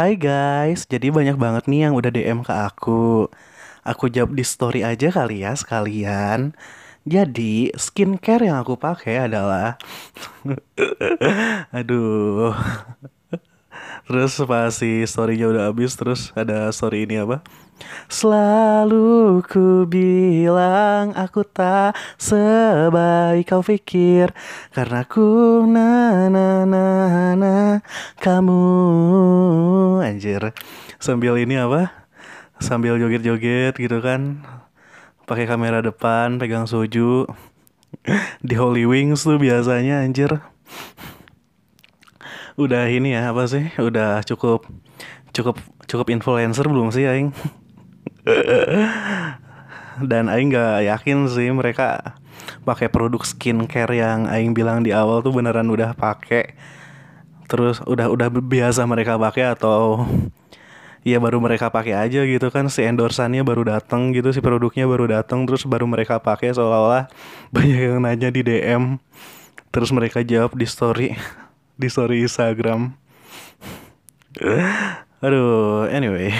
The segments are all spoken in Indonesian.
Hai guys, jadi banyak banget nih yang udah DM ke aku. Aku jawab di story aja kali ya sekalian. Jadi, skincare yang aku pakai adalah Aduh. Terus pas si storynya udah habis terus ada story ini apa? Selalu ku bilang aku tak sebaik kau pikir Karena ku na na na na kamu Anjir Sambil ini apa? Sambil joget-joget gitu kan pakai kamera depan pegang soju Di Holy Wings tuh biasanya anjir Udah ini ya apa sih? Udah cukup cukup cukup influencer belum sih aing? Dan aing nggak yakin sih mereka pakai produk skincare yang aing bilang di awal tuh beneran udah pakai. Terus udah udah biasa mereka pakai atau ya baru mereka pakai aja gitu kan. Si endorsannya baru datang gitu si produknya baru datang terus baru mereka pakai seolah-olah banyak yang nanya di DM terus mereka jawab di story di story Instagram. Aduh anyway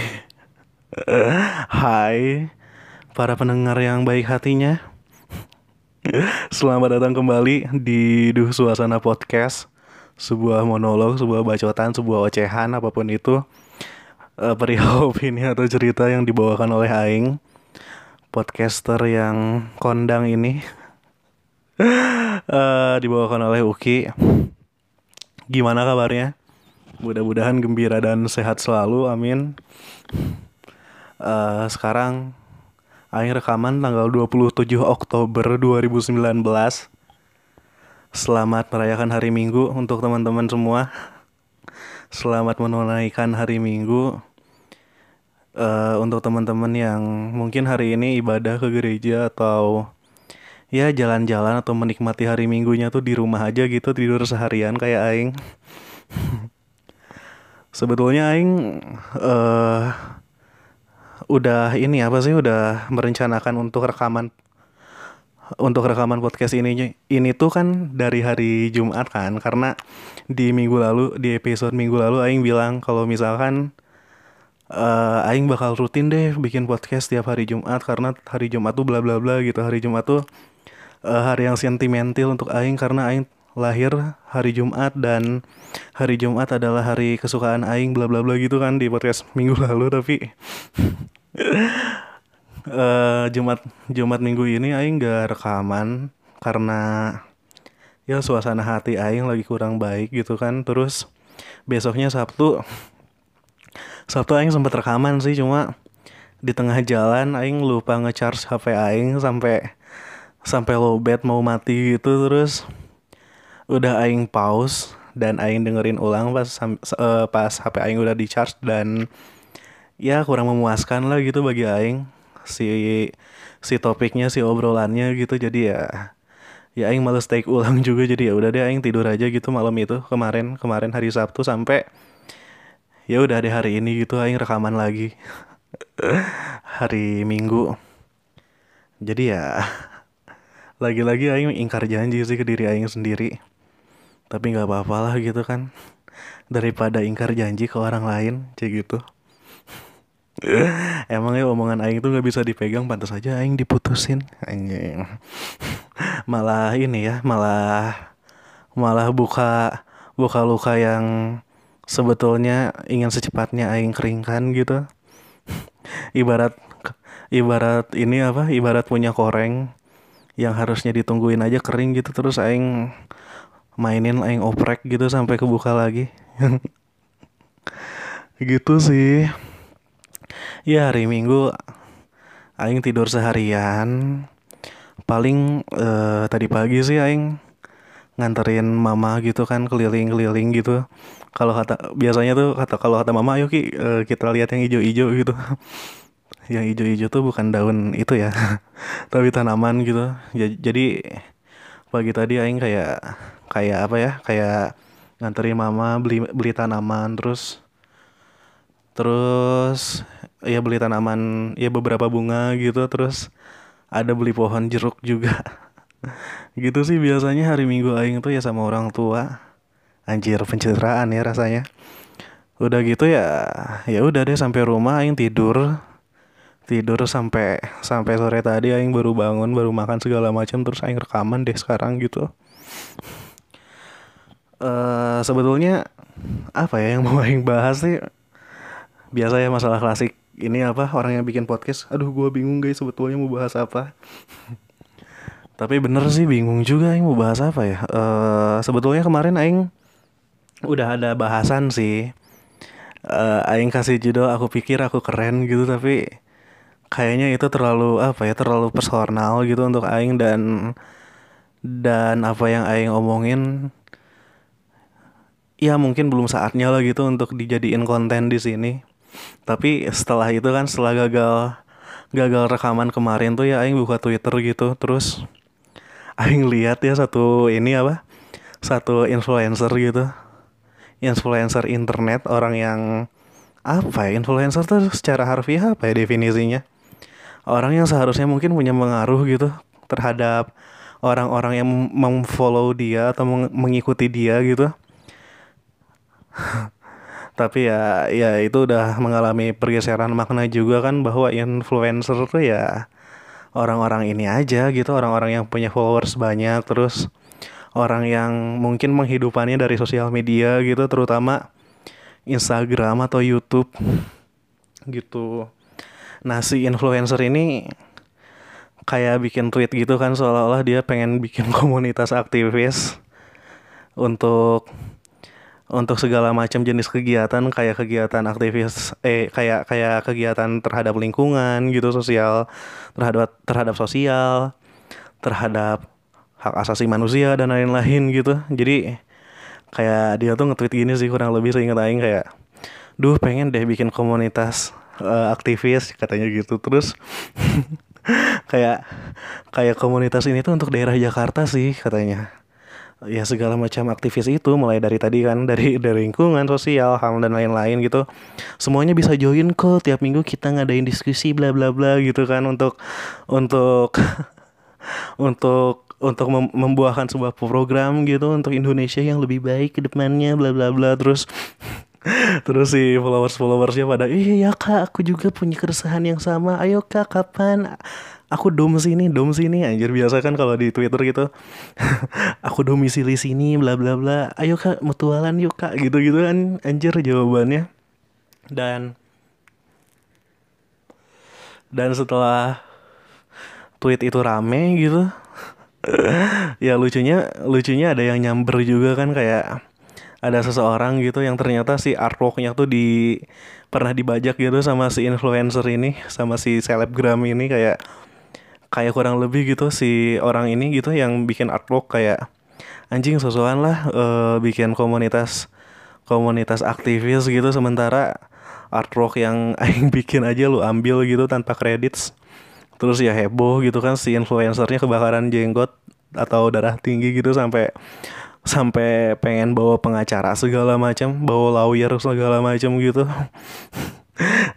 Hai para pendengar yang baik hatinya. Selamat datang kembali di Duh Suasana Podcast. Sebuah monolog, sebuah bacotan, sebuah ocehan, apa pun itu. Uh, Perihal opini atau cerita yang dibawakan oleh Aing. Podcaster yang kondang ini. Uh, Dibawakan oleh Uki. Gimana kabarnya? Mudah-mudahan gembira dan sehat selalu, amin uh, sekarang akhir rekaman tanggal 27 Oktober 2019 Selamat merayakan hari Minggu untuk teman-teman semua. Selamat menunaikan hari Minggu. Uh, Untuk teman-teman yang mungkin hari ini ibadah ke gereja atau Ya jalan-jalan atau menikmati hari minggunya tuh di rumah aja gitu tidur seharian kayak Aing. Sebetulnya Aing uh, udah ini apa sih udah merencanakan untuk rekaman untuk rekaman podcast ini. Ini tuh kan dari hari Jumat kan karena di minggu lalu di episode minggu lalu Aing bilang kalau misalkan uh, Aing bakal rutin deh bikin podcast tiap hari Jumat karena hari Jumat tuh bla bla bla gitu. Hari Jumat tuh uh, hari yang sentimental untuk Aing karena Aing lahir hari Jumat dan hari Jumat adalah hari kesukaan Aing bla bla bla gitu kan di podcast minggu lalu tapi uh, Jumat Jumat minggu ini Aing gak rekaman karena ya suasana hati Aing lagi kurang baik gitu kan. Terus besoknya Sabtu Sabtu Aing sempat rekaman sih cuma di tengah jalan Aing lupa ngecharge HP Aing sampai sampai lowbat mau mati gitu. Terus udah Aing pause dan Aing dengerin ulang pas uh, pas HP Aing udah di charge dan ya kurang memuaskan lah gitu bagi aing. Si si topiknya si obrolannya gitu. Jadi ya ya aing males take ulang juga. Jadi ya udah deh aing tidur aja gitu malam itu kemarin. Kemarin hari Sabtu sampai ya udah deh hari ini gitu aing rekaman lagi. Hari Minggu. Jadi ya lagi-lagi aing ingkar janji sih ke diri aing sendiri. Tapi nggak apa-apa lah gitu kan. Daripada ingkar janji ke orang lain kayak gitu Emang ya omongan Aing tuh gak bisa dipegang Pantas aja Aing diputusin. Aing. Malah ini ya Malah Malah buka Buka luka yang Sebetulnya ingin secepatnya Aing keringkan gitu. Ibarat Ibarat ini apa Ibarat punya koreng Yang harusnya ditungguin aja kering gitu Terus Aing Mainin Aing oprek gitu Sampai kebuka lagi. Gitu sih Ya hari Minggu Aing tidur seharian. Paling uh, tadi pagi sih Aing nganterin mama gitu kan keliling-keliling gitu. Kalau kata biasanya tuh kata kalau kata mama yuk ki uh, kita lihat yang hijau-hijau gitu. Yang hijau-hijau tuh bukan daun itu ya tapi tanaman gitu. Jadi pagi tadi aing kayak kayak apa ya kayak nganterin mama beli beli tanaman terus terus ya beli tanaman ya beberapa bunga gitu terus ada beli pohon jeruk juga. Gitu sih biasanya hari minggu aing tuh ya sama orang tua. Anjir pencitraan ya rasanya. Udah gitu ya ya udah deh sampai rumah aing tidur. Tidur sampai sampai sore tadi aing baru bangun baru makan segala macam terus aing rekaman deh sekarang gitu. Uh, sebetulnya apa ya yang mau aing bahas sih? Biasa ya masalah klasik ini apa? Orang yang bikin podcast? Aduh gue bingung guys. Sebetulnya mau bahas apa? Tapi bener sih bingung juga aing mau bahas apa ya? Uh, sebetulnya kemarin aing udah ada bahasan sih. Uh, aing kasih judul aku pikir aku keren gitu tapi kayaknya itu terlalu apa ya terlalu personal gitu untuk aing dan dan apa yang aing omongin. Ya mungkin belum saatnya lah gitu untuk dijadiin konten di sini tapi setelah itu kan setelah gagal gagal rekaman kemarin tuh ya aing buka Twitter gitu. Terus aing lihat ya satu ini apa satu influencer gitu. Influencer internet orang yang apa ya influencer tuh secara harfiah apa ya definisinya? Orang yang seharusnya mungkin punya pengaruh gitu terhadap orang-orang yang memfollow dia atau mengikuti dia gitu tapi ya ya itu udah mengalami pergeseran makna juga kan bahwa influencer tuh ya orang-orang ini aja gitu orang-orang yang punya followers banyak terus orang yang mungkin menghidupannya dari sosial media gitu terutama Instagram atau YouTube gitu. Nah si influencer ini kayak bikin tweet gitu kan seolah-olah dia pengen bikin komunitas aktivis untuk untuk segala macam jenis kegiatan kayak kegiatan aktivis eh kayak kayak kegiatan terhadap lingkungan gitu sosial terhadap terhadap sosial terhadap hak asasi manusia dan lain-lain gitu. Jadi kayak dia tuh nge-tweet gini sih kurang lebih seingat aing kayak duh pengen deh bikin komunitas uh, aktivis katanya gitu. Terus kayak kayak komunitas ini tuh untuk daerah Jakarta sih katanya ya segala macam aktivis itu mulai dari tadi kan dari dari lingkungan sosial ham dan lain-lain gitu. Semuanya bisa join kok tiap minggu kita ngadain diskusi bla bla bla gitu kan untuk untuk untuk untuk mem membuahkan sebuah program gitu untuk Indonesia yang lebih baik ke depannya bla bla bla. Terus terus si followers followersnya pada iya ya kak aku juga punya keresahan yang sama. Ayo kak kapan aku dom sini dom sini anjir. Biasa kan kalau di twitter gitu. Aku domisili sini bla bla bla. Ayo kak mutualan yuk kak. Gitu gitu kan anjir jawabannya. Dan dan setelah tweet itu rame gitu ya lucunya lucunya ada yang nyamber juga kan kayak ada seseorang gitu yang ternyata si artworknya tuh di pernah dibajak gitu sama si influencer ini sama si selebgram ini kayak kayak kurang lebih gitu si orang ini gitu yang bikin artwork kayak anjing sosokan lah uh, bikin komunitas komunitas aktivis gitu sementara artwork yang aing bikin aja lu ambil gitu tanpa kredit terus ya heboh gitu kan si influencernya kebakaran jenggot atau darah tinggi gitu sampai sampai pengen bawa pengacara segala macam bawa lawyer segala macam gitu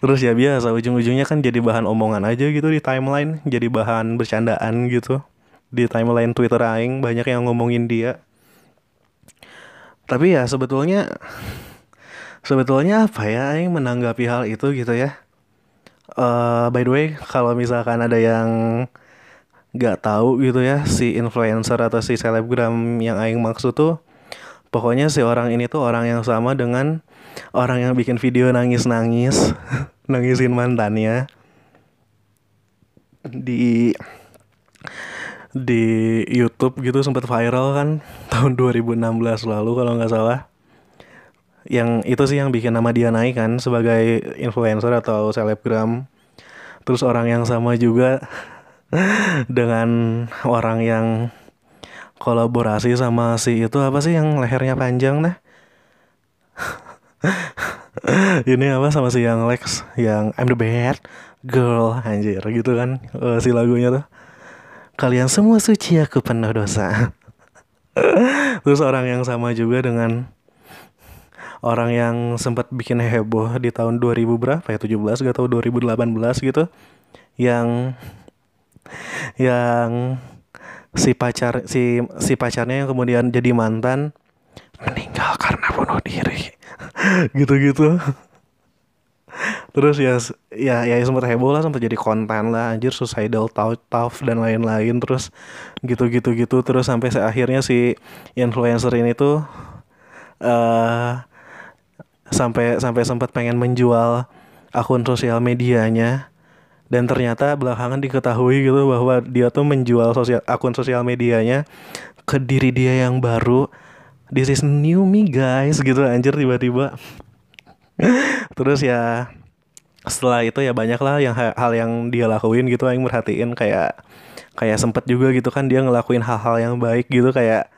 terus ya biasa ujung-ujungnya kan jadi bahan omongan aja gitu di timeline jadi bahan bercandaan gitu. Di timeline Twitter aing banyak yang ngomongin dia. Tapi ya sebetulnya sebetulnya apa ya aing menanggapi hal itu gitu ya? Uh, by the way kalau misalkan ada yang nggak tahu gitu ya si influencer atau si selebgram yang aing maksud tuh pokoknya si orang ini tuh orang yang sama dengan orang yang bikin video nangis-nangis nangisin mantannya di di YouTube gitu sempat viral kan tahun 2016 lalu kalau nggak salah. Yang itu sih yang bikin nama dia naik kan sebagai influencer atau selebgram. Terus orang yang sama juga dengan orang yang kolaborasi sama si itu apa sih yang lehernya panjang nah ini apa sama si yang Lex yang I'm the bad girl anjir gitu kan uh, si lagunya tuh. Kalian semua suci aku penuh dosa. Terus orang yang sama juga dengan orang yang sempat bikin heboh di tahun 2000 berapa ya 17 gak tau 2018 gitu. Yang yang si pacar si si pacarnya yang kemudian jadi mantan meninggal karena bunuh diri gitu-gitu. Terus ya ya ya sempat heboh lah sempat jadi konten lah anjir suicidal tough, dan lain-lain terus gitu-gitu gitu terus sampai akhirnya si influencer ini tuh uh, sampai sampai sempat pengen menjual akun sosial medianya dan ternyata belakangan diketahui gitu bahwa dia tuh menjual sosial akun sosial medianya ke diri dia yang baru this is new me guys gitu anjir tiba-tiba. Terus ya setelah itu ya banyak lah yang hal yang dia lakuin gitu yang merhatiin kayak kayak sempet juga gitu kan dia ngelakuin hal-hal yang baik gitu kayak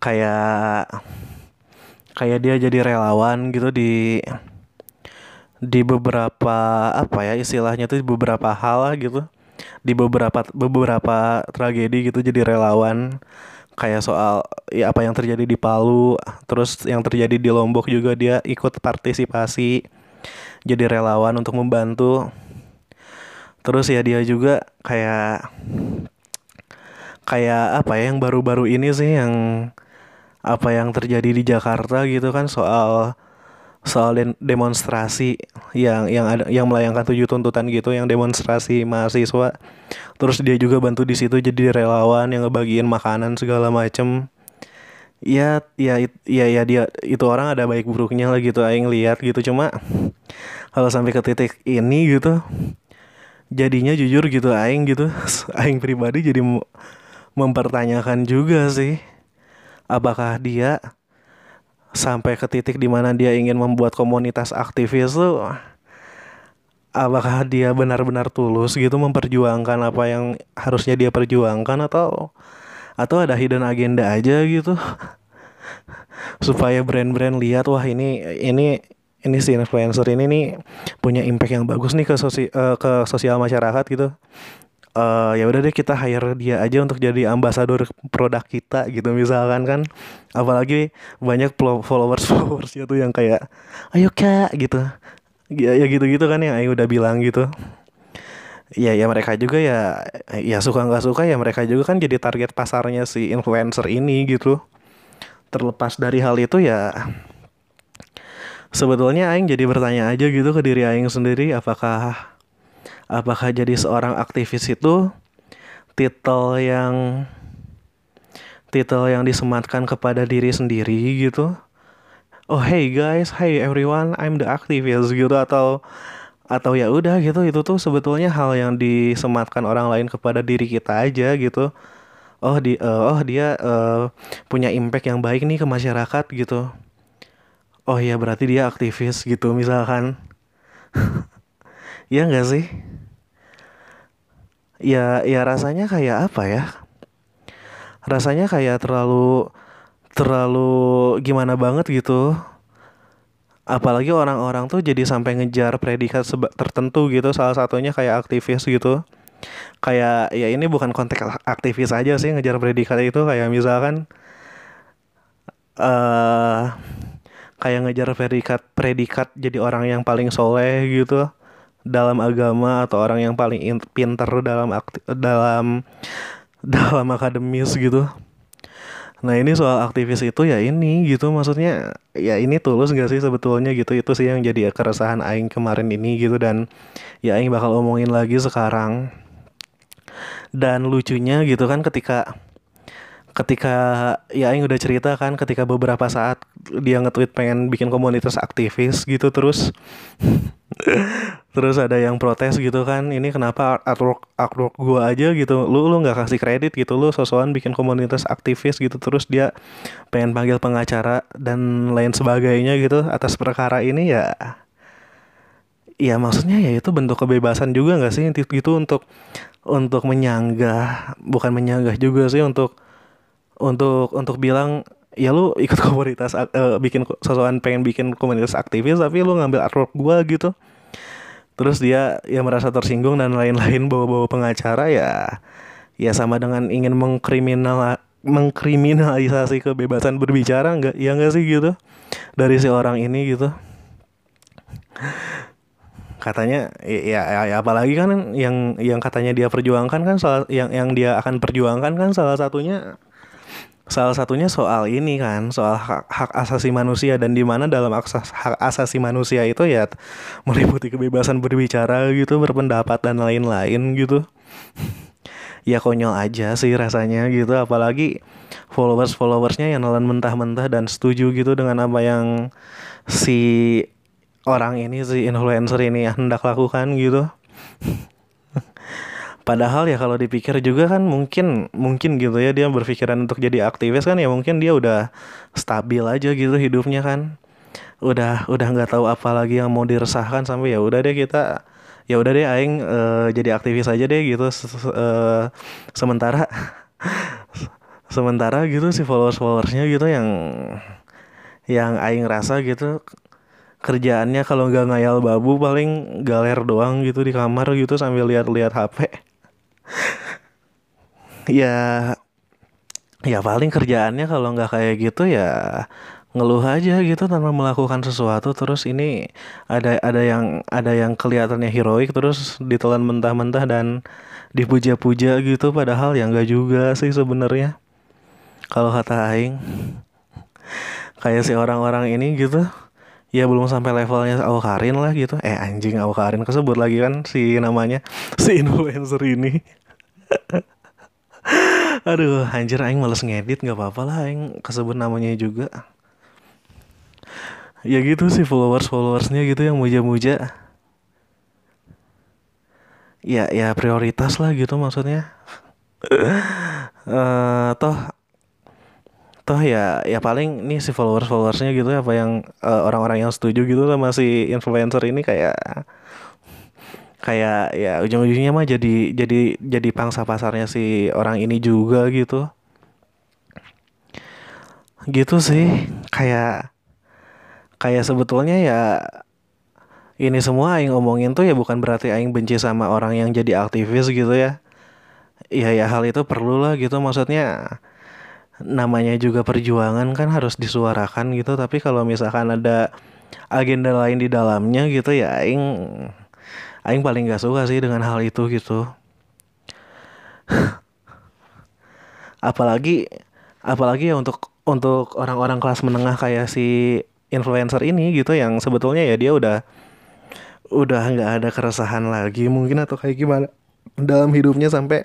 kayak kayak dia jadi relawan gitu di di beberapa apa ya istilahnya tuh beberapa hal lah gitu. Di beberapa beberapa tragedi gitu jadi relawan kayak soal ya apa yang terjadi di Palu terus yang terjadi di Lombok juga dia ikut partisipasi jadi relawan untuk membantu. Terus ya dia juga kayak kayak apa ya yang baru-baru ini sih yang apa yang terjadi di Jakarta gitu kan soal soal demonstrasi yang yang ada yang melayangkan tujuh tuntutan gitu yang demonstrasi mahasiswa. Terus dia juga bantu di situ jadi relawan yang ngebagiin makanan segala macem. Ya ya ya ya dia itu orang ada baik buruknya lah gitu aing lihat gitu. Cuma kalau sampai ke titik ini gitu jadinya jujur gitu aing gitu aing pribadi jadi mempertanyakan juga sih apakah dia sampai ke titik di mana dia ingin membuat komunitas aktivis tuh apakah dia benar-benar tulus gitu memperjuangkan apa yang harusnya dia perjuangkan atau atau ada hidden agenda aja gitu? Supaya brand-brand lihat wah ini ini ini si influencer ini nih punya impact yang bagus nih ke sosi uh, ke sosial masyarakat gitu uh, ya udah deh kita hire dia aja untuk jadi ambasador produk kita gitu misalkan kan. Apalagi banyak followers followersnya tuh yang kayak ayo kak gitu. Ya, ya gitu gitu kan yang ayo udah bilang gitu. Ya ya mereka juga ya ya suka nggak suka ya mereka juga kan jadi target pasarnya si influencer ini gitu. Terlepas dari hal itu ya sebetulnya aing jadi bertanya aja gitu ke diri aing sendiri apakah apakah jadi seorang aktivis itu titel yang titel yang disematkan kepada diri sendiri gitu? Oh hey guys hey everyone I'm the activist gitu atau atau ya udah gitu. Itu tuh sebetulnya hal yang disematkan orang lain kepada diri kita aja gitu. Oh di uh, oh dia uh, punya impact yang baik nih ke masyarakat gitu. Oh ya berarti dia aktivis gitu misalkan. Ya enggak sih ya ya rasanya kayak apa ya? Rasanya kayak terlalu terlalu gimana banget gitu. Apalagi orang-orang tuh jadi sampai ngejar predikat tertentu gitu. Salah satunya kayak aktivis gitu. Kayak ya ini bukan konteks aktivis aja sih ngejar predikat itu. Kayak misalkan uh, kayak ngejar predikat predikat jadi orang yang paling soleh gitu dalam agama atau orang yang paling pinter dalam akti dalam dalam akademis gitu. Nah ini soal aktivis itu ya ini gitu maksudnya ya ini tulus gak sih sebetulnya gitu itu sih yang jadi keresahan Aing kemarin ini gitu dan ya Aing bakal omongin lagi sekarang dan lucunya gitu kan ketika ketika ya Aing udah cerita kan ketika beberapa saat dia nge-tweet pengen bikin komunitas aktivis gitu terus terus ada yang protes gitu kan ini kenapa artwork artwork gua aja gitu lu lu nggak kasih kredit gitu lu sosokan bikin komunitas aktivis gitu. Terus dia pengen panggil pengacara dan lain sebagainya gitu atas perkara ini ya ya maksudnya ya itu bentuk kebebasan juga nggak sih gitu untuk untuk menyanggah bukan menyanggah juga sih untuk untuk untuk bilang ya lu ikut komunitas uh, bikin sosokan pengen bikin komunitas aktivis tapi lu ngambil artwork gua gitu. Terus dia ya merasa tersinggung dan lain-lain bawa-bawa pengacara ya ya sama dengan ingin mengkriminal mengkriminalisasi kebebasan berbicara nggak ya nggak sih gitu dari si orang ini gitu. Katanya ya, ya, ya apalagi kan yang yang katanya dia perjuangkan kan salah yang yang dia akan perjuangkan kan salah satunya salah satunya soal ini kan soal hak, hak asasi manusia dan di mana dalam akses hak asasi manusia itu ya meliputi kebebasan berbicara gitu berpendapat dan lain-lain gitu. Ya konyol aja sih rasanya gitu apalagi followers followersnya yang nelen mentah-mentah dan setuju gitu dengan apa yang si orang ini si influencer ini hendak lakukan gitu Padahal ya kalau dipikir juga kan mungkin mungkin gitu ya dia berpikiran untuk jadi aktivis kan ya mungkin dia udah stabil aja gitu hidupnya kan. Udah udah nggak tahu apa lagi yang mau diresahkan sampai ya udah deh kita ya udah deh aing uh, jadi aktivis aja deh gitu uh, sementara sementara gitu si followers followersnya gitu yang yang aing rasa gitu kerjaannya kalau nggak ngayal babu paling galer doang gitu di kamar gitu sambil lihat-lihat HP ya ya paling kerjaannya kalau nggak kayak gitu ya ngeluh aja gitu tanpa melakukan sesuatu. Terus ini ada ada yang ada yang kelihatannya heroik terus ditelan mentah-mentah dan dipuja-puja gitu padahal ya nggak juga sih sebenarnya. Kalau kata aing kayak si orang-orang ini gitu ya belum sampai levelnya Awkarin lah gitu eh anjing Awkarin kesebut lagi kan si namanya si influencer ini Aduh, anjir aing males ngedit nggak apa-apa lah aing kesebut namanya juga. Ya gitu sih followers-followersnya gitu yang muja-muja. Ya, ya prioritas lah gitu maksudnya. uh, toh toh ya ya paling nih si followers followersnya gitu apa yang eh, orang-orang yang setuju gitu sama si influencer ini kayak kayak ya ujung-ujungnya mah jadi jadi jadi pangsa pasarnya si orang ini juga gitu. Gitu sih kayak kayak sebetulnya ya ini semua aing omongin tuh ya bukan berarti aing benci sama orang yang jadi aktivis gitu ya. Iya ya hal itu perlu lah gitu maksudnya namanya juga perjuangan kan harus disuarakan gitu. Tapi kalau misalkan ada agenda lain di dalamnya gitu ya aing Aing paling gak suka sih dengan hal itu gitu. Apalagi apalagi ya untuk untuk orang-orang kelas menengah kayak si influencer ini gitu yang sebetulnya ya dia udah udah nggak ada keresahan lagi mungkin atau kayak gimana dalam hidupnya sampai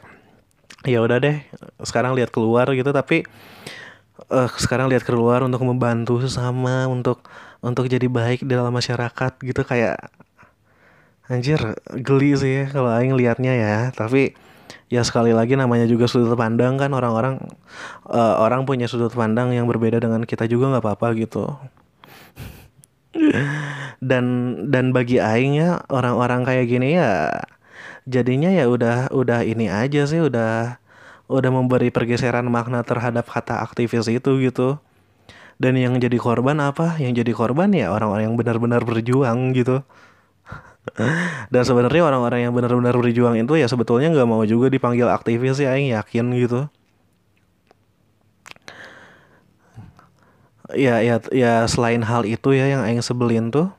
ya udah deh sekarang lihat keluar gitu tapi uh, sekarang lihat keluar untuk membantu sesama untuk untuk jadi baik dalam masyarakat gitu kayak Anjir, geli sih ya kalau aing liatnya ya. Tapi ya sekali lagi namanya juga sudut pandang kan orang-orang uh, orang punya sudut pandang yang berbeda dengan kita juga nggak apa-apa gitu. dan dan bagi aing ya orang-orang kayak gini ya jadinya ya udah udah ini aja sih udah udah memberi pergeseran makna terhadap kata aktivis itu gitu. Dan yang jadi korban apa? Yang jadi korban ya orang-orang yang benar-benar berjuang gitu. Dan sebenarnya orang-orang yang benar-benar berjuang itu ya sebetulnya nggak mau juga dipanggil aktivis ya, yang yakin gitu. Ya, ya, ya selain hal itu ya yang Aing sebelin tuh,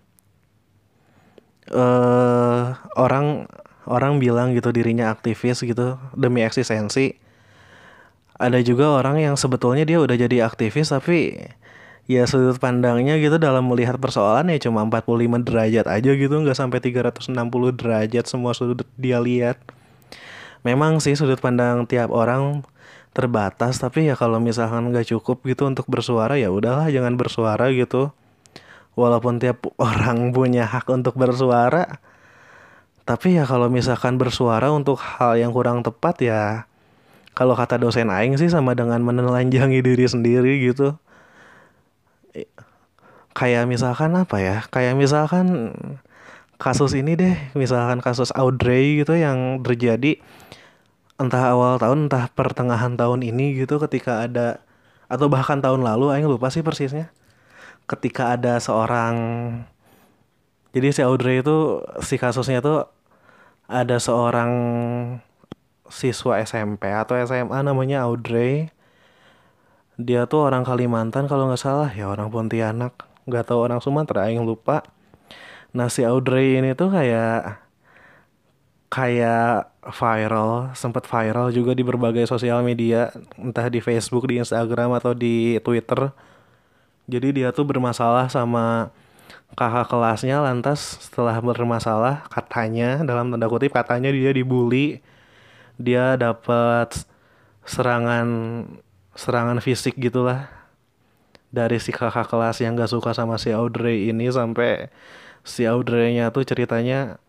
uh, orang orang bilang gitu dirinya aktivis gitu demi eksistensi. Ada juga orang yang sebetulnya dia udah jadi aktivis tapi ya sudut pandangnya gitu dalam melihat persoalan ya cuma 45 derajat aja gitu nggak sampai 360 derajat semua sudut dia lihat memang sih sudut pandang tiap orang terbatas tapi ya kalau misalkan nggak cukup gitu untuk bersuara ya udahlah jangan bersuara gitu walaupun tiap orang punya hak untuk bersuara tapi ya kalau misalkan bersuara untuk hal yang kurang tepat ya kalau kata dosen aing sih sama dengan menelanjangi diri sendiri gitu. Kayak misalkan apa ya? Kayak misalkan kasus ini deh misalkan kasus Audrey gitu yang terjadi entah awal tahun entah pertengahan tahun ini gitu ketika ada atau bahkan tahun lalu aing lupa sih persisnya. Ketika ada seorang jadi si Audrey itu si kasusnya tuh ada seorang siswa SMP atau SMA namanya Audrey. Dia tuh orang Kalimantan kalau nggak salah. Ya orang Pontianak. Nggak tahu orang Sumatera yang lupa. Nah si Audrey ini tuh kayak kayak viral, sempat viral juga di berbagai sosial media, entah di Facebook, di Instagram atau di Twitter. Jadi dia tuh bermasalah sama kakak kelasnya lantas setelah bermasalah katanya dalam tanda kutip katanya dia dibully. Dia dapat serangan serangan fisik gitulah dari si kakak kelas yang gak suka sama si Audrey ini sampai si Audrey-nya tuh ceritanya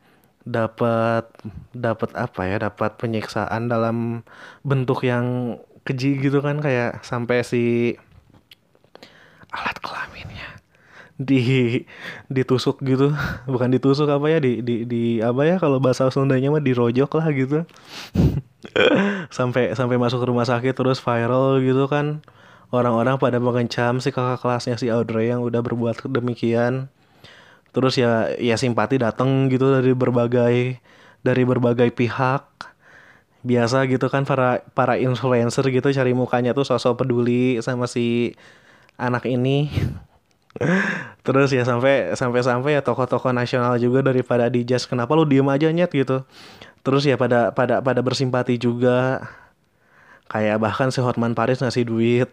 dapat dapat apa ya dapat penyiksaan dalam bentuk yang keji gitu kan kayak sampai si alat kelaminnya di ditusuk gitu. Bukan ditusuk apa ya di di di apa ya kalau bahasa Sundanya mah dirojok lah gitu. Sampai sampai masuk ke rumah sakit terus viral gitu kan. Orang-orang pada mengecam si kakak kelasnya si Audrey yang udah berbuat demikian. Terus ya ya simpati datang gitu dari berbagai dari berbagai pihak. Biasa gitu kan para para influencer gitu cari mukanya tuh sosok peduli sama si anak ini terus ya sampai sampai sampai ya tokoh-tokoh nasional juga daripada di just kenapa lu diem aja nyet gitu? Terus ya pada pada pada bersimpati juga. Kayak bahkan si Hotman Paris ngasih duit.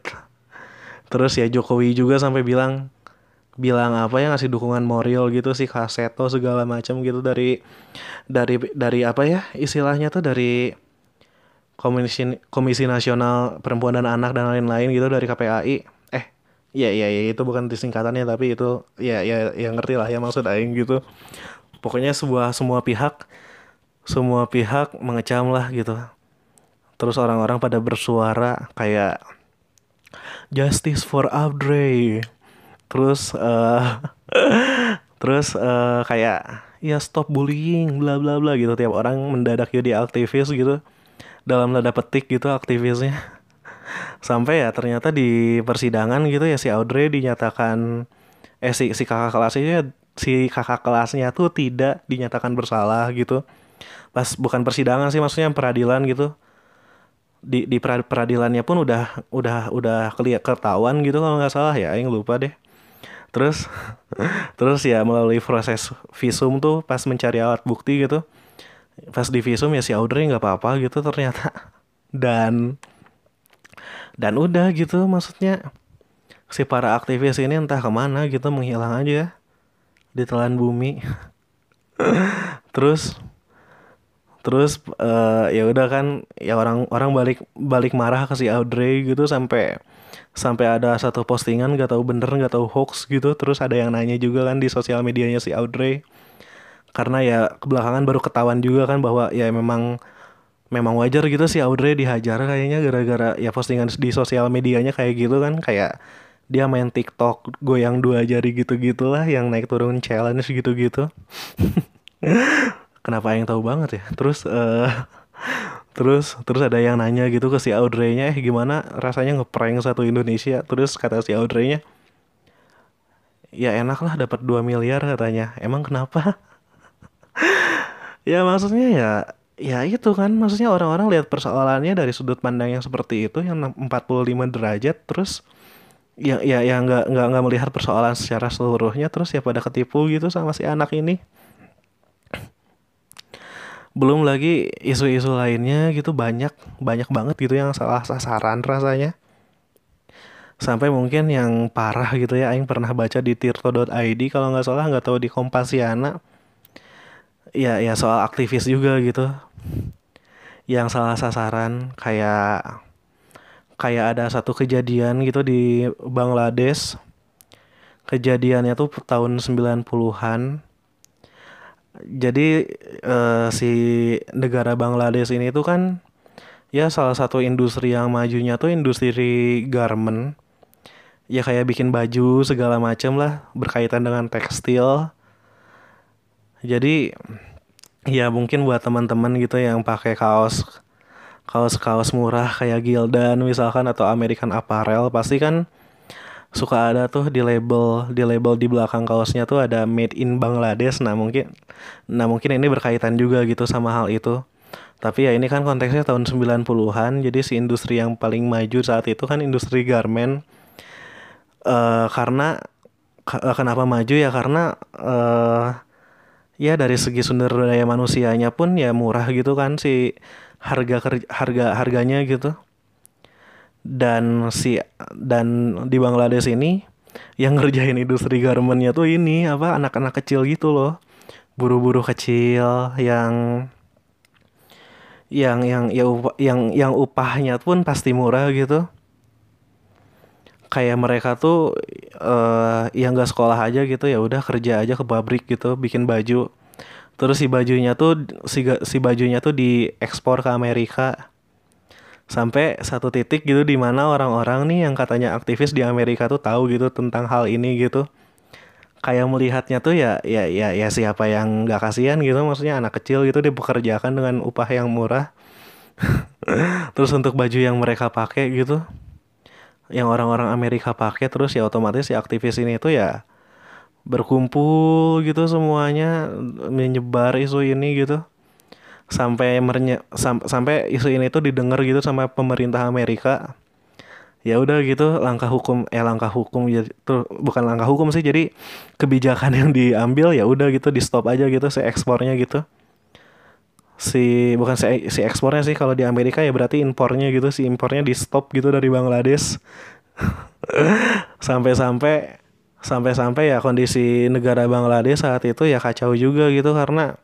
Terus ya Jokowi juga sampai bilang bilang apa ya ngasih dukungan moral gitu sih kaseto segala macam gitu dari dari dari apa ya istilahnya tuh dari komisi komisi nasional perempuan dan anak dan lain-lain gitu dari KPAI ya ya ya itu bukan disingkatannya tapi itu ya ya ya ngerti lah ya maksud aing gitu. Pokoknya sebuah semua pihak semua pihak mengecam lah gitu. Terus orang-orang pada bersuara kayak justice for Audrey. Terus uh, terus uh, kayak ya stop bullying bla bla bla gitu. Tiap orang mendadak jadi aktivis gitu. Dalam tanda petik gitu aktivisnya sampai ya ternyata di persidangan gitu ya si Audrey dinyatakan eh si si kakak kelasnya si kakak kelasnya tuh tidak dinyatakan bersalah gitu. Pas bukan persidangan sih maksudnya peradilan gitu. Di di peradilannya pun udah udah udah kelihat ketahuan gitu kalau nggak salah ya yang lupa deh. Terus terus ya melalui proses visum tuh pas mencari alat bukti gitu. Pas di visum ya si Audrey nggak apa-apa gitu ternyata. Dan dan udah gitu maksudnya. Si para aktivis ini entah ke mana gitu menghilang aja di telan bumi. Terus terus uh, ya udah kan ya orang orang balik balik marah ke si Audrey gitu sampai sampai ada satu postingan gak tahu bener gak tahu hoax gitu. Terus ada yang nanya juga kan di sosial medianya si Audrey. Karena ya kebelakangan baru ketahuan juga kan bahwa ya memang memang wajar gitu si Audrey dihajar kayaknya gara-gara ya postingan di sosial medianya kayak gitu kan kayak dia main TikTok goyang dua jari gitu-gitulah yang naik turun challenge gitu-gitu kenapa yang tahu banget ya terus uh, Terus terus ada yang nanya gitu ke si Audrey-nya, eh gimana rasanya ngeprank satu Indonesia? Terus kata si Audrey-nya, ya enak lah dapat 2 miliar katanya. Emang kenapa? ya maksudnya ya ya itu kan. Maksudnya orang-orang lihat persoalannya dari sudut pandang yang seperti itu yang 45 derajat terus ya ya ya nggak nggak nggak melihat persoalan secara seluruhnya terus ya pada ketipu gitu sama si anak ini. Belum lagi isu-isu lainnya gitu banyak banyak banget gitu yang salah sasaran rasanya. Sampai mungkin yang parah gitu ya Aing pernah baca di tirto.id kalau nggak salah nggak tahu di Kompasiana. Ya ya soal aktivis juga gitu yang salah sasaran kayak kayak ada satu kejadian gitu di Bangladesh. Kejadiannya tuh tahun 90-an jadi uh, si negara Bangladesh ini tuh kan ya salah satu industri yang majunya tuh industri garment. Ya kayak bikin baju segala macam lah berkaitan dengan tekstil. Jadi ya mungkin buat teman-teman gitu yang pakai kaos kaos kaos murah kayak Gildan misalkan atau American Apparel pasti kan suka ada tuh di label di label di belakang kaosnya tuh ada made in Bangladesh. Nah mungkin nah mungkin ini berkaitan juga gitu sama hal itu. Tapi ya ini kan konteksnya tahun 90-an jadi si industri yang paling maju saat itu kan industri garment uh, karena uh, kenapa maju? Ya karena uh, ya dari segi sumber daya manusianya pun ya murah gitu kan si harga kerja, harga harganya gitu. Dan si dan di Bangladesh ini yang ngerjain industri garmentnya tuh ini apa anak-anak kecil gitu loh. Buru-buru kecil yang yang yang ya upah, yang yang upahnya pun pasti murah gitu kayak mereka tuh uh, yang gak sekolah aja gitu ya udah kerja aja ke pabrik gitu bikin baju. Terus si bajunya tuh si si bajunya tuh diekspor ke Amerika. Sampai satu titik gitu di mana orang-orang nih yang katanya aktivis di Amerika tuh tahu gitu tentang hal ini gitu. Kayak melihatnya tuh ya ya ya ya siapa yang nggak kasihan gitu maksudnya anak kecil gitu dipekerjakan dengan upah yang murah. Terus untuk baju yang mereka pakai gitu yang orang-orang Amerika pakai terus ya otomatis si aktivis ini itu ya berkumpul gitu semuanya menyebar isu ini gitu. Sampai mernye sam sampai isu ini tuh didengar gitu sama pemerintah Amerika. Ya udah gitu langkah hukum eh langkah hukum ya tuh bukan langkah hukum sih jadi kebijakan yang diambil ya udah gitu di stop aja gitu si ekspornya gitu si bukan si si ekspornya sih kalau di Amerika ya berarti impornya gitu si impornya di stop gitu dari Bangladesh. Sampai-sampai sampai-sampai ya kondisi negara Bangladesh saat itu ya kacau juga gitu karena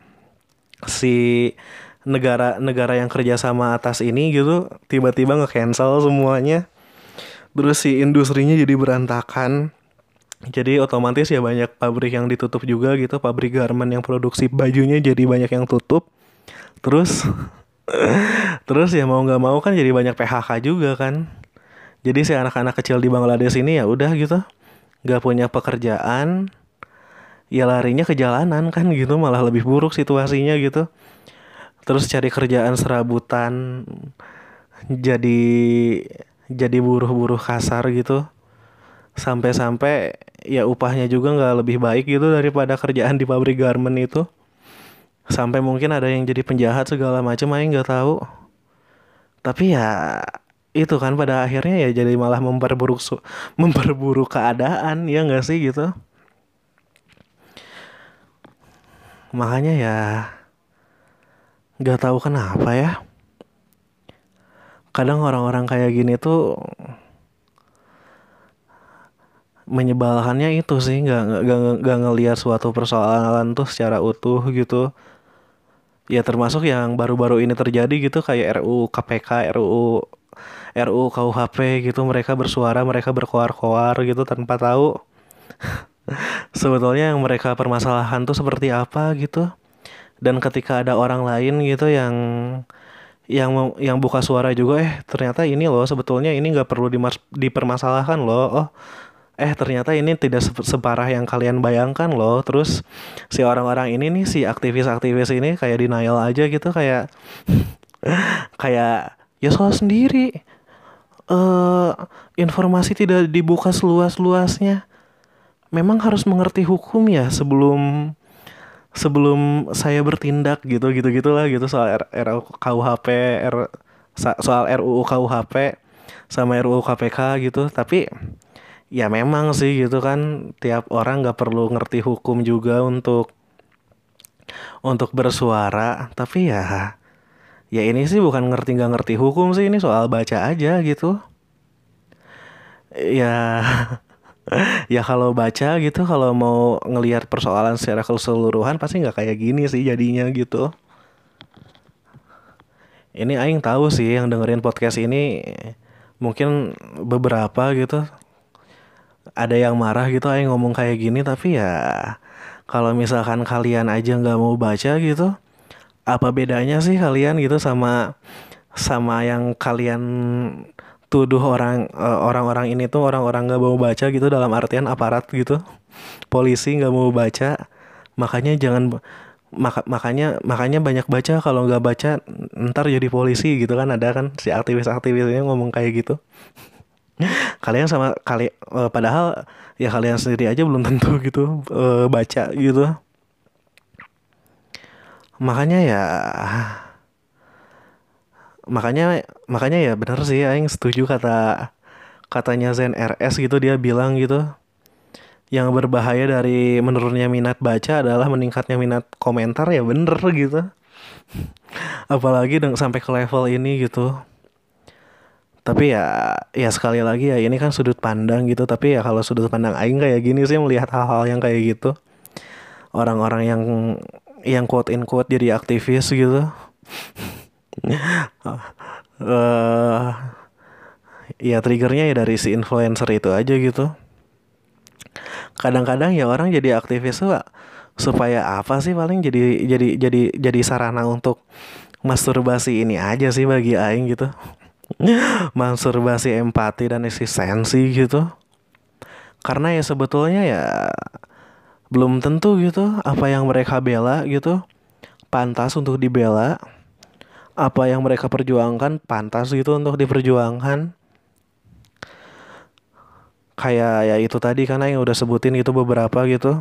si negara-negara yang kerja sama atas ini gitu tiba-tiba nge-cancel semuanya. Terus si industrinya jadi berantakan. Jadi otomatis ya banyak pabrik yang ditutup juga gitu pabrik garment yang produksi bajunya jadi banyak yang tutup terus terus ya mau nggak mau kan jadi banyak PHK juga kan. Jadi si anak-anak kecil di Bangladesh ini ya udah gitu. Nggak punya pekerjaan ya larinya ke jalanan kan gitu malah lebih buruk situasinya gitu. Terus cari kerjaan serabutan jadi jadi buruh-buruh kasar gitu. Sampai-sampai ya upahnya juga nggak lebih baik gitu daripada kerjaan di pabrik garment itu sampai mungkin ada yang jadi penjahat segala macam aja nggak tahu. Tapi ya itu kan pada akhirnya ya jadi malah memperburuk memperburuk keadaan ya nggak sih gitu. Makanya ya nggak tahu kenapa ya. Kadang orang-orang kayak gini tuh menyebalkannya itu sih nggak nggak nggak ngelihat suatu persoalan tuh secara utuh gitu ya termasuk yang baru-baru ini terjadi gitu kayak RUU KPK RUU RUU KUHP gitu. Mereka bersuara mereka berkoar-koar gitu tanpa tahu sebetulnya yang mereka permasalahan tuh seperti apa gitu. Dan ketika ada orang lain gitu yang yang yang buka suara juga eh ternyata ini loh sebetulnya ini nggak perlu dimas dipermasalahkan loh. Oh eh ternyata ini tidak separah yang kalian bayangkan loh. Terus si orang-orang ini nih si aktivis-aktivis ini kayak denial aja gitu kayak kayak ya soal sendiri. Uh, informasi tidak dibuka seluas-luasnya. Memang harus mengerti hukum ya sebelum sebelum saya bertindak gitu gitu gitulah gitu soal RUU KUHP R, soal RUU KUHP sama RUU KPK gitu. Tapi ya memang sih gitu kan. Tiap orang nggak perlu ngerti hukum juga untuk untuk bersuara. Tapi ya ya ini sih bukan ngerti nggak ngerti hukum sih. Ini soal baca aja gitu. Ya ya kalau baca gitu kalau mau ngelihat persoalan secara keseluruhan pasti nggak kayak gini sih jadinya gitu. Ini Aing tahu sih yang dengerin podcast ini mungkin beberapa gitu ada yang marah gitu Aing ngomong kayak gini tapi ya kalau misalkan kalian aja nggak mau baca gitu apa bedanya sih kalian gitu sama sama yang kalian tuduh orang uh, orang-orang ini tuh orang-orang nggak mau baca gitu dalam artian aparat gitu? Polisi nggak mau baca makanya jangan maka, makanya makanya banyak baca kalau nggak baca ntar jadi polisi gitu kan ada kan si aktivis-aktivisnya ngomong kayak gitu kalian sama kali uh, padahal ya kalian sendiri aja belum tentu gitu uh, baca gitu. Makanya ya makanya makanya ya bener sih aing setuju kata katanya Zen RS gitu dia bilang gitu. Yang berbahaya dari menurunnya minat baca adalah meningkatnya minat komentar ya bener gitu. Apalagi sampai ke level ini gitu tapi ya ya sekali lagi ya ini kan sudut pandang gitu. Tapi ya kalau sudut pandang aing kayak gini sih melihat hal-hal yang kayak gitu. Orang-orang yang yang quote in quote jadi aktivis gitu. Uh, ya triggernya ya dari si influencer itu aja gitu. Kadang-kadang ya orang jadi aktivis tuh supaya apa sih paling jadi jadi jadi jadi sarana untuk masturbasi ini aja sih bagi aing gitu masturbasi empati dan eksistensi gitu. Karena ya sebetulnya ya belum tentu gitu apa yang mereka bela gitu. Pantas untuk dibela. Apa yang mereka perjuangkan pantas gitu untuk diperjuangkan. Kayak ya itu tadi karena yang udah sebutin itu beberapa gitu.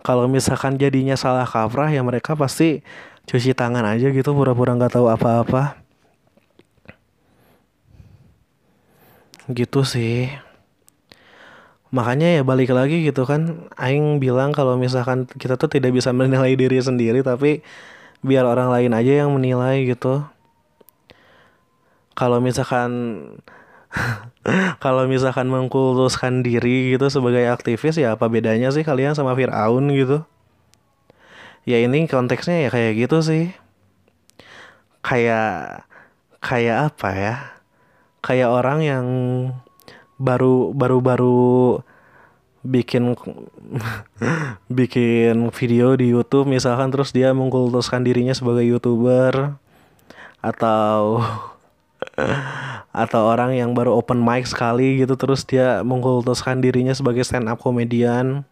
Kalau misalkan jadinya salah kaprah ya mereka pasti cuci tangan aja gitu pura-pura nggak -pura tahu apa-apa gitu sih. Makanya ya balik lagi gitu kan Aing bilang kalau misalkan kita tuh tidak bisa menilai diri sendiri tapi biar orang lain aja yang menilai gitu. Kalau misalkan kalau misalkan mengkultuskan diri gitu sebagai aktivis ya apa bedanya sih kalian sama Fir'aun gitu? Ya ini konteksnya ya kayak gitu sih. Kayak kayak apa ya kayak orang yang baru baru baru bikin bikin video di YouTube misalkan terus dia mengkultuskan dirinya sebagai youtuber atau atau orang yang baru open mic sekali gitu terus dia mengkultuskan dirinya sebagai stand up komedian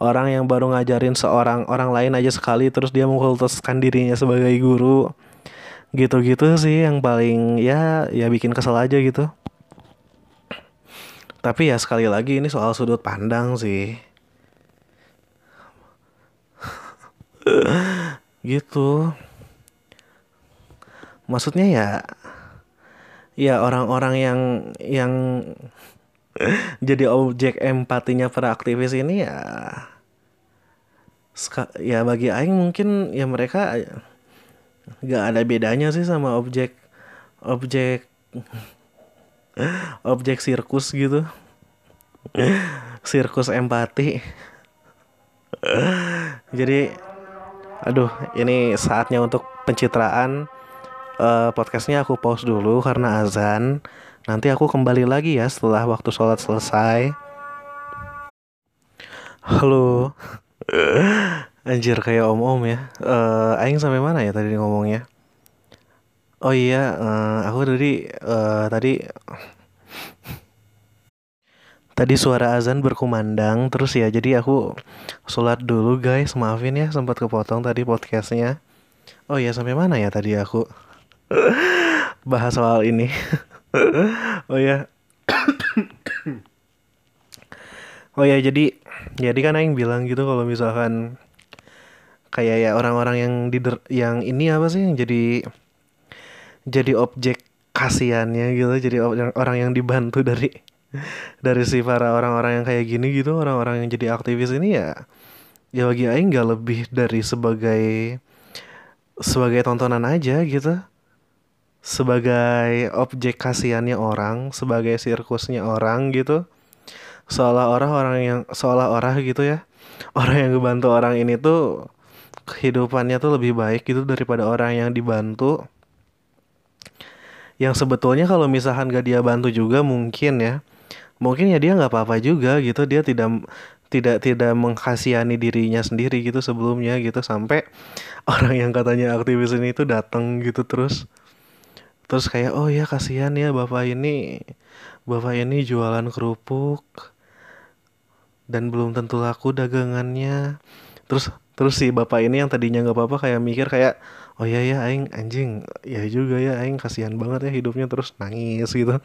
orang yang baru ngajarin seorang orang lain aja sekali terus dia mengkultuskan dirinya sebagai guru gitu-gitu sih yang paling ya ya bikin kesel aja gitu tapi ya sekali lagi ini soal sudut pandang sih. gitu. Maksudnya ya ya orang-orang yang yang jadi objek empatinya para aktivis ini ya ya bagi aing mungkin ya mereka gak ada bedanya sih sama objek objek objek sirkus gitu. Sirkus empati. Jadi aduh ini saatnya untuk pencitraan. Uh, podcastnya aku pause dulu karena azan. Nanti aku kembali lagi ya setelah waktu sholat selesai. Halo anjir kayak om om ya. Uh, aing sampai mana ya tadi ngomongnya? Oh iya, uh, aku tadi uh, tadi tadi suara azan berkumandang terus ya. Jadi aku sholat dulu guys. Maafin ya sempat kepotong tadi podcastnya. Oh ya sampai mana ya tadi aku bahas soal ini? Oh ya oh ya jadi jadi kan yang bilang gitu kalau misalkan kayak ya orang-orang yang di yang ini apa sih yang jadi jadi objek kasihannya gitu jadi orang yang dibantu dari dari si para orang-orang yang kayak gini gitu orang-orang yang jadi aktivis ini ya ya bagi Aing nggak lebih dari sebagai sebagai tontonan aja gitu. Sebagai objek kasihannya orang sebagai sirkusnya orang gitu. Seolah-olah orang yang seolah-olah gitu ya orang yang ngebantu orang ini tuh kehidupannya tuh lebih baik gitu daripada orang yang dibantu. Yang sebetulnya kalau misalkan gak dia bantu juga mungkin ya mungkin ya dia nggak apa-apa juga gitu. Dia tidak tidak tidak menghasihani dirinya sendiri gitu sebelumnya gitu. Sampai orang yang katanya aktivis ini itu datang gitu terus. Terus kayak oh ya kasihan ya bapak ini. Bapak ini jualan kerupuk. Dan belum tentu laku dagangannya. Terus terus si bapak ini yang tadinya nggak apa-apa kayak mikir kayak oh iya ya aing anjing ya juga ya aing kasihan banget ya hidupnya. Terus nangis gitu.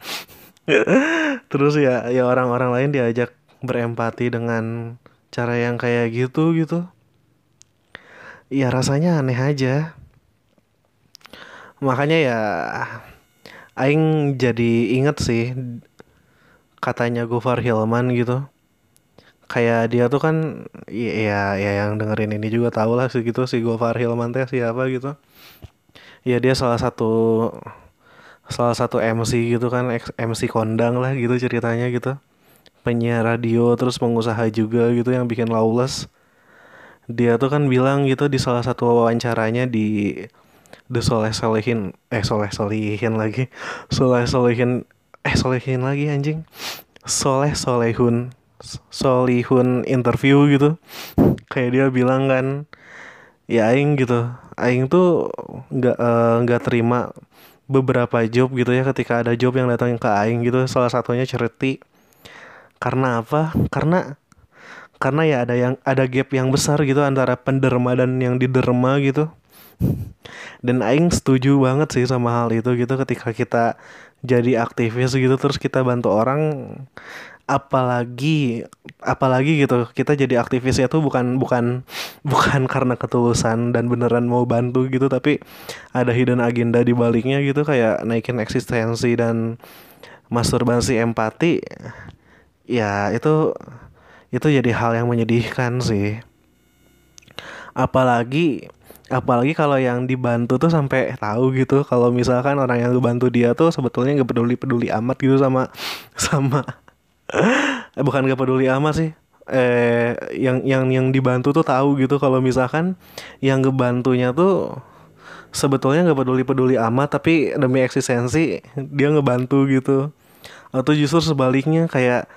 Terus ya ya orang-orang lain diajak berempati dengan cara yang kayak gitu gitu. Ya rasanya aneh aja. Makanya ya aing jadi inget sih katanya Gofar Hilman gitu kayak dia tuh kan ya ya yang dengerin ini juga tau lah segitu si Gofar Hilman teh siapa gitu. Ya dia salah satu salah satu MC gitu kan MC kondang lah gitu ceritanya gitu. Penyiar radio terus pengusaha juga gitu yang bikin lawless. Dia tuh kan bilang gitu di salah satu wawancaranya di The Soleh Solehin eh Soleh Solehin lagi. Soleh Solehin eh Solehin lagi anjing. Soleh Solehun Solihun interview gitu. Kayak dia bilang kan ya aing gitu. Aing tuh nggak eh, nggak uh, terima beberapa job gitu ya ketika ada job yang datang ke aing gitu. Salah satunya ceriti karena apa? Karena karena ya ada yang ada gap yang besar gitu antara penderma dan yang diderma gitu. Dan aing setuju banget sih sama hal itu gitu ketika kita jadi aktivis gitu terus kita bantu orang apalagi apalagi gitu kita jadi aktivisnya tuh bukan bukan bukan karena ketulusan dan beneran mau bantu gitu tapi ada hidden agenda di baliknya gitu kayak naikin eksistensi dan masturbasi empati ya itu itu jadi hal yang menyedihkan sih. Apalagi apalagi kalau yang dibantu tuh sampai tahu gitu kalau misalkan orang yang bantu dia tuh sebetulnya nggak peduli peduli amat gitu sama sama eh, bukan nggak peduli amat sih. Eh yang yang yang dibantu tuh tahu gitu kalau misalkan yang ngebantunya tuh sebetulnya nggak peduli peduli amat tapi demi eksistensi dia ngebantu gitu. Atau justru sebaliknya kayak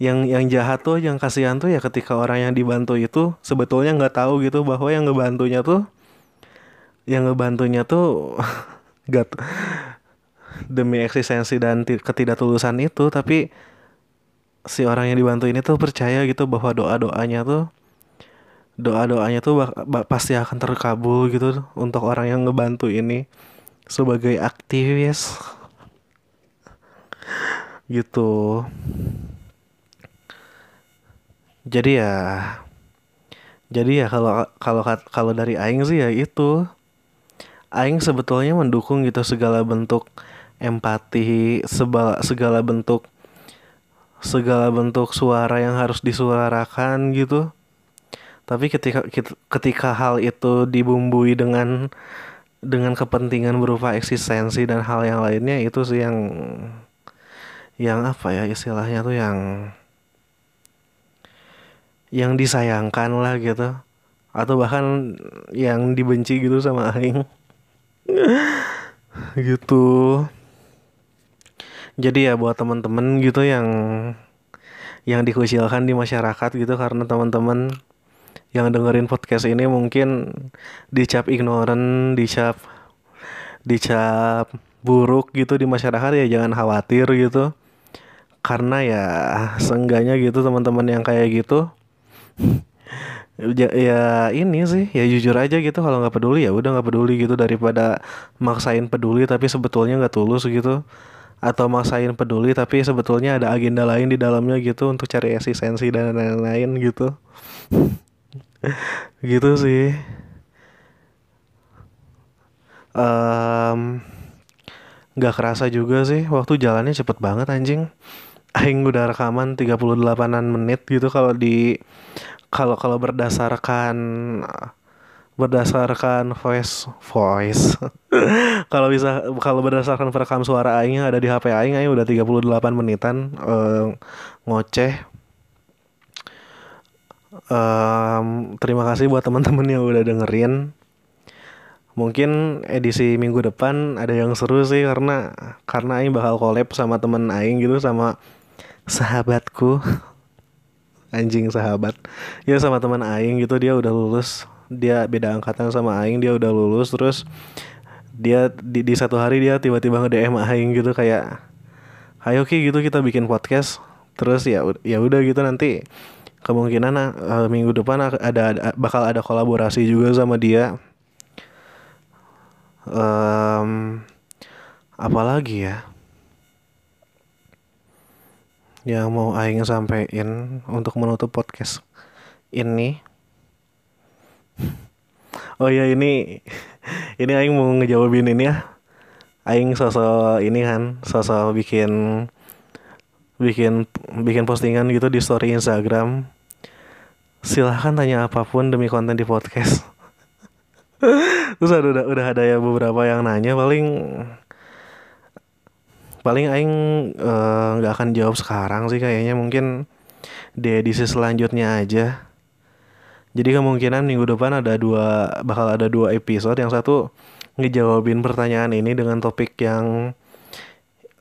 yang yang jahat tuh yang kasihan tuh ya ketika orang yang dibantu itu sebetulnya nggak tahu gitu bahwa yang ngebantunya tuh yang ngebantunya tuh gak demi eksistensi dan ketidaktulusan itu tapi si orang yang dibantu ini tuh percaya gitu bahwa doa doanya tuh doa doanya tuh pasti akan terkabul gitu untuk orang yang ngebantu ini sebagai aktivis. Gitu. Jadi ya jadi ya kalau kalau kalau dari aing sih ya itu. Aing sebetulnya mendukung gitu segala bentuk empati segala segala bentuk segala bentuk suara yang harus disuarakan gitu. Tapi ketika ketika hal itu dibumbui dengan dengan kepentingan berupa eksistensi dan hal yang lainnya itu sih yang yang apa ya istilahnya tuh yang yang disayangkan lah gitu. Atau bahkan yang dibenci gitu sama aing. Gitu jadi ya buat temen-temen gitu yang yang dikucilkan di masyarakat gitu karena teman-teman yang dengerin podcast ini mungkin dicap ignoran dicap dicap buruk gitu di masyarakat ya jangan khawatir gitu. Karena ya seenggaknya gitu teman-teman yang kayak gitu ya, ya ini sih ya jujur aja gitu kalau nggak peduli ya udah nggak peduli gitu daripada maksain peduli tapi sebetulnya nggak tulus gitu atau maksain peduli tapi sebetulnya ada agenda lain di dalamnya gitu untuk cari eksistensi dan lain-lain gitu. Gitu sih. Um, nggak kerasa juga sih waktu jalannya cepet banget anjing. Aing udah rekaman 38an menit gitu kalau di kalau kalau berdasarkan berdasarkan voice voice. Kalau bisa kalau berdasarkan perekam suara aing ada di HP aing aing udah 38 menitan uh, ngoceh. Um, terima kasih buat teman-teman yang udah dengerin. Mungkin edisi minggu depan ada yang seru sih karena karena aing bakal collab sama temen aing gitu sama sahabatku. Anjing sahabat. Ya sama teman aing gitu dia udah lulus dia beda angkatan sama aing dia udah lulus terus dia di, di satu hari dia tiba-tiba nge DM aing gitu kayak ayo ki gitu kita bikin podcast. Terus ya ya udah gitu nanti kemungkinan uh, minggu depan ada, ada bakal ada kolaborasi juga sama dia. Um, apalagi ya? Yang mau Aing sampein untuk menutup podcast ini oh ya ini ini Aing mau ngejawabin ini ya. Aing sosok ini kan sosok bikin bikin bikin postingan gitu di story Instagram. Silahkan tanya apa pun demi konten di podcast. Terus ada udah, udah ada ya beberapa yang nanya paling paling aing eh, nggak uh, akan jawab sekarang sih kayaknya. Mungkin di edisi selanjutnya aja jadi kemungkinan minggu depan ada dua bakal ada dua episode. Yang satu ngejawabin pertanyaan ini dengan topik yang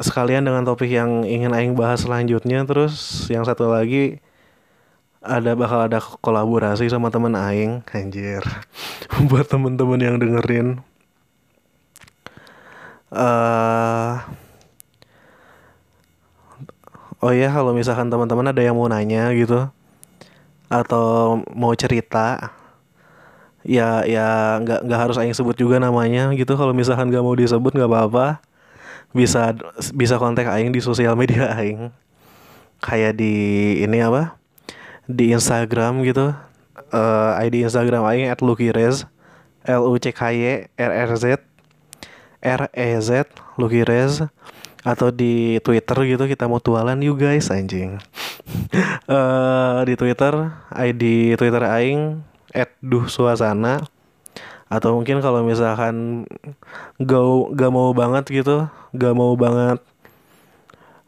sekalian dengan topik yang ingin aing bahas selanjutnya. Terus yang satu lagi ada bakal ada kolaborasi sama temen aing. Anjir. Buat temen-temen yang dengerin. Uh, oh ya kalau misalkan teman-teman ada yang mau nanya gitu atau mau cerita? Ya ya nggak nggak harus aing sebut juga namanya gitu. Kalau misalkan nggak mau disebut nggak apa-apa. Bisa bisa kontak aing di sosial media aing. Kayak di ini apa? Di Instagram gitu. Uh, eh, ID Instagram aing at lukirez L U C K Y R R Z. R E Z lukirez atau di Twitter gitu kita mau tualan you guys anjing. Uh, di Twitter ID Twitter aing duh suasana. Atau mungkin kalau misalkan gak, gak mau banget gitu gak mau banget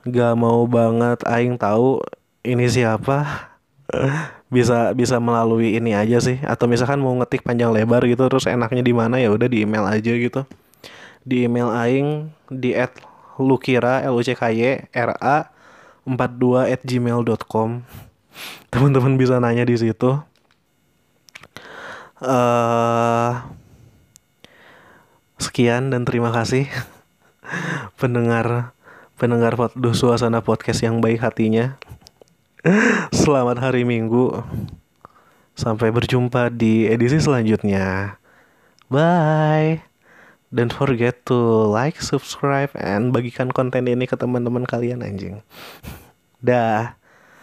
gak mau banget aing tahu ini siapa bisa bisa melalui ini aja sih. Atau misalkan mau ngetik panjang lebar gitu terus enaknya di mana ya udah di email aja gitu. Di email aing di at lukira l u c k y r a 42 at gmail.com teman-teman bisa nanya di situ uh, sekian dan terima kasih pendengar pendengar suasana podcast yang baik hatinya Selamat hari Minggu. Sampai berjumpa di edisi selanjutnya. Bye. Don't forget to like, subscribe, and bagikan konten ini ke teman-teman kalian anjing. Dah.